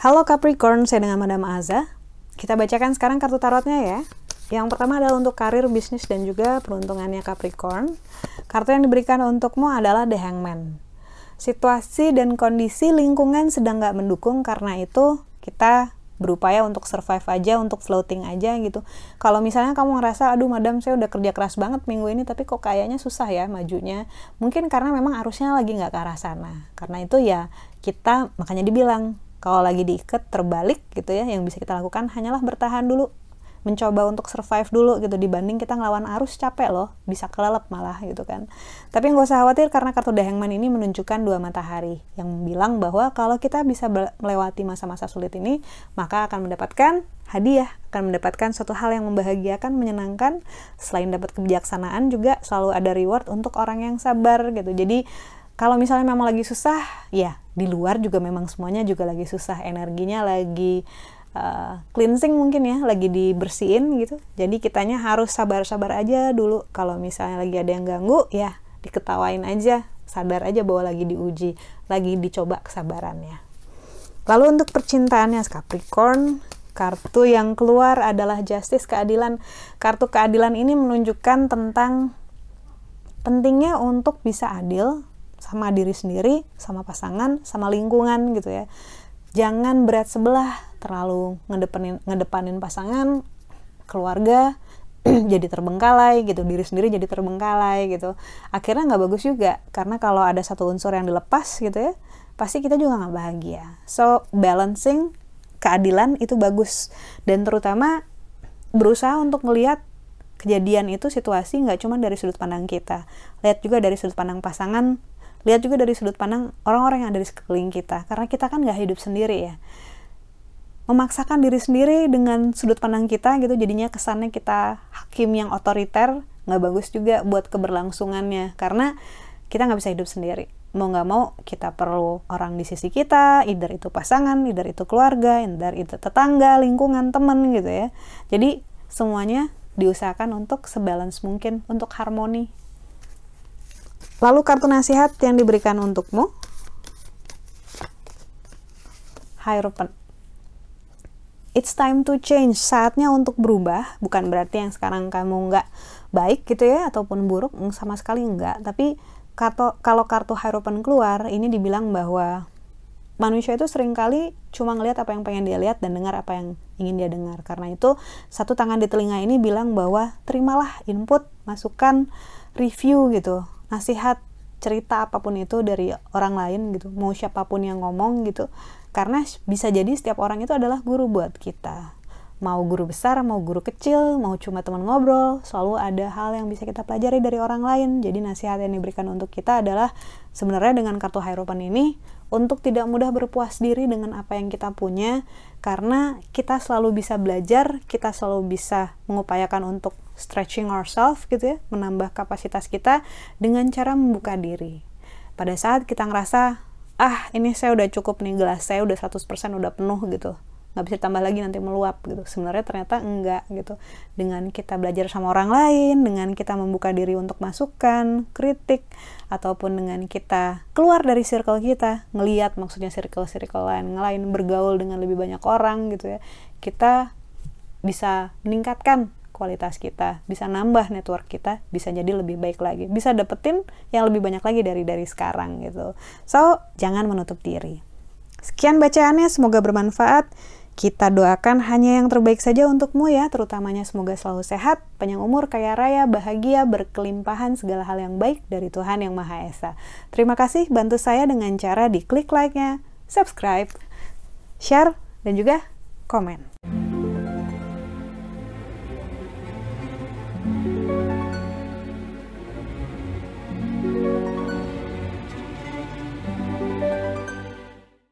Halo Capricorn, saya dengan Madam Aza. Kita bacakan sekarang kartu tarotnya ya. Yang pertama adalah untuk karir, bisnis, dan juga peruntungannya Capricorn. Kartu yang diberikan untukmu adalah The Hangman. Situasi dan kondisi lingkungan sedang nggak mendukung, karena itu kita berupaya untuk survive aja, untuk floating aja gitu. Kalau misalnya kamu ngerasa, aduh madam saya udah kerja keras banget minggu ini, tapi kok kayaknya susah ya majunya. Mungkin karena memang arusnya lagi nggak ke arah sana. Karena itu ya kita makanya dibilang kalau lagi diikat terbalik gitu ya yang bisa kita lakukan hanyalah bertahan dulu mencoba untuk survive dulu gitu dibanding kita ngelawan arus capek loh bisa kelelep malah gitu kan. Tapi nggak usah khawatir karena kartu The Hangman ini menunjukkan dua matahari yang bilang bahwa kalau kita bisa melewati masa-masa sulit ini maka akan mendapatkan hadiah akan mendapatkan suatu hal yang membahagiakan menyenangkan. Selain dapat kebijaksanaan juga selalu ada reward untuk orang yang sabar gitu. Jadi kalau misalnya memang lagi susah ya di luar juga memang semuanya juga lagi susah energinya lagi uh, cleansing mungkin ya lagi dibersihin gitu. Jadi kitanya harus sabar-sabar aja dulu. Kalau misalnya lagi ada yang ganggu ya diketawain aja. Sadar aja bahwa lagi diuji lagi dicoba kesabarannya. Lalu untuk percintaannya Capricorn kartu yang keluar adalah justice keadilan. Kartu keadilan ini menunjukkan tentang pentingnya untuk bisa adil sama diri sendiri, sama pasangan, sama lingkungan gitu ya. Jangan berat sebelah, terlalu ngedepanin ngedepanin pasangan, keluarga jadi terbengkalai gitu, diri sendiri jadi terbengkalai gitu. Akhirnya nggak bagus juga karena kalau ada satu unsur yang dilepas gitu ya, pasti kita juga nggak bahagia. So balancing keadilan itu bagus dan terutama berusaha untuk melihat kejadian itu situasi nggak cuma dari sudut pandang kita, lihat juga dari sudut pandang pasangan lihat juga dari sudut pandang orang-orang yang ada di sekeliling kita. Karena kita kan nggak hidup sendiri ya. Memaksakan diri sendiri dengan sudut pandang kita gitu jadinya kesannya kita hakim yang otoriter nggak bagus juga buat keberlangsungannya. Karena kita nggak bisa hidup sendiri. Mau nggak mau kita perlu orang di sisi kita either itu pasangan either itu keluarga either itu tetangga lingkungan temen gitu ya. Jadi semuanya diusahakan untuk sebalance mungkin untuk harmoni Lalu kartu nasihat yang diberikan untukmu. Hierophant. It's time to change. Saatnya untuk berubah. Bukan berarti yang sekarang kamu nggak baik gitu ya, ataupun buruk. Sama sekali nggak. Tapi kartu, kalau kartu Hierophant keluar, ini dibilang bahwa manusia itu sering kali cuma ngelihat apa yang pengen dia lihat dan dengar apa yang ingin dia dengar. Karena itu satu tangan di telinga ini bilang bahwa terimalah input, masukan, review gitu nasihat cerita apa pun itu dari orang lain gitu mau siapa pun yang ngomong gitu. Karena bisa jadi setiap orang itu adalah guru buat kita. Mau guru besar mau guru kecil mau cuma teman ngobrol selalu ada hal yang bisa kita pelajari dari orang lain. Jadi nasihat yang diberikan untuk kita adalah sebenarnya dengan kartu Hierophant ini untuk tidak mudah berpuas diri dengan apa yang kita punya karena kita selalu bisa belajar, kita selalu bisa mengupayakan untuk stretching ourselves gitu ya, menambah kapasitas kita dengan cara membuka diri. Pada saat kita ngerasa, ah ini saya udah cukup nih gelas saya udah 100% udah penuh gitu. Nggak bisa tambah lagi nanti meluap gitu. Sebenarnya ternyata enggak gitu. Dengan kita belajar sama orang lain dengan kita membuka diri untuk masukan kritik ataupun dengan kita keluar dari circle kita ngeliat maksudnya circle-circle lain ngelain bergaul dengan lebih banyak orang gitu ya kita bisa meningkatkan kualitas kita, bisa nambah network kita, bisa jadi lebih baik lagi, bisa dapetin yang lebih banyak lagi dari dari sekarang gitu. So, jangan menutup diri. Sekian bacaannya, semoga bermanfaat. Kita doakan hanya yang terbaik saja untukmu ya, terutamanya semoga selalu sehat, panjang umur, kaya raya, bahagia, berkelimpahan segala hal yang baik dari Tuhan Yang Maha Esa. Terima kasih bantu saya dengan cara di klik like-nya, subscribe, share, dan juga komen. Thank you.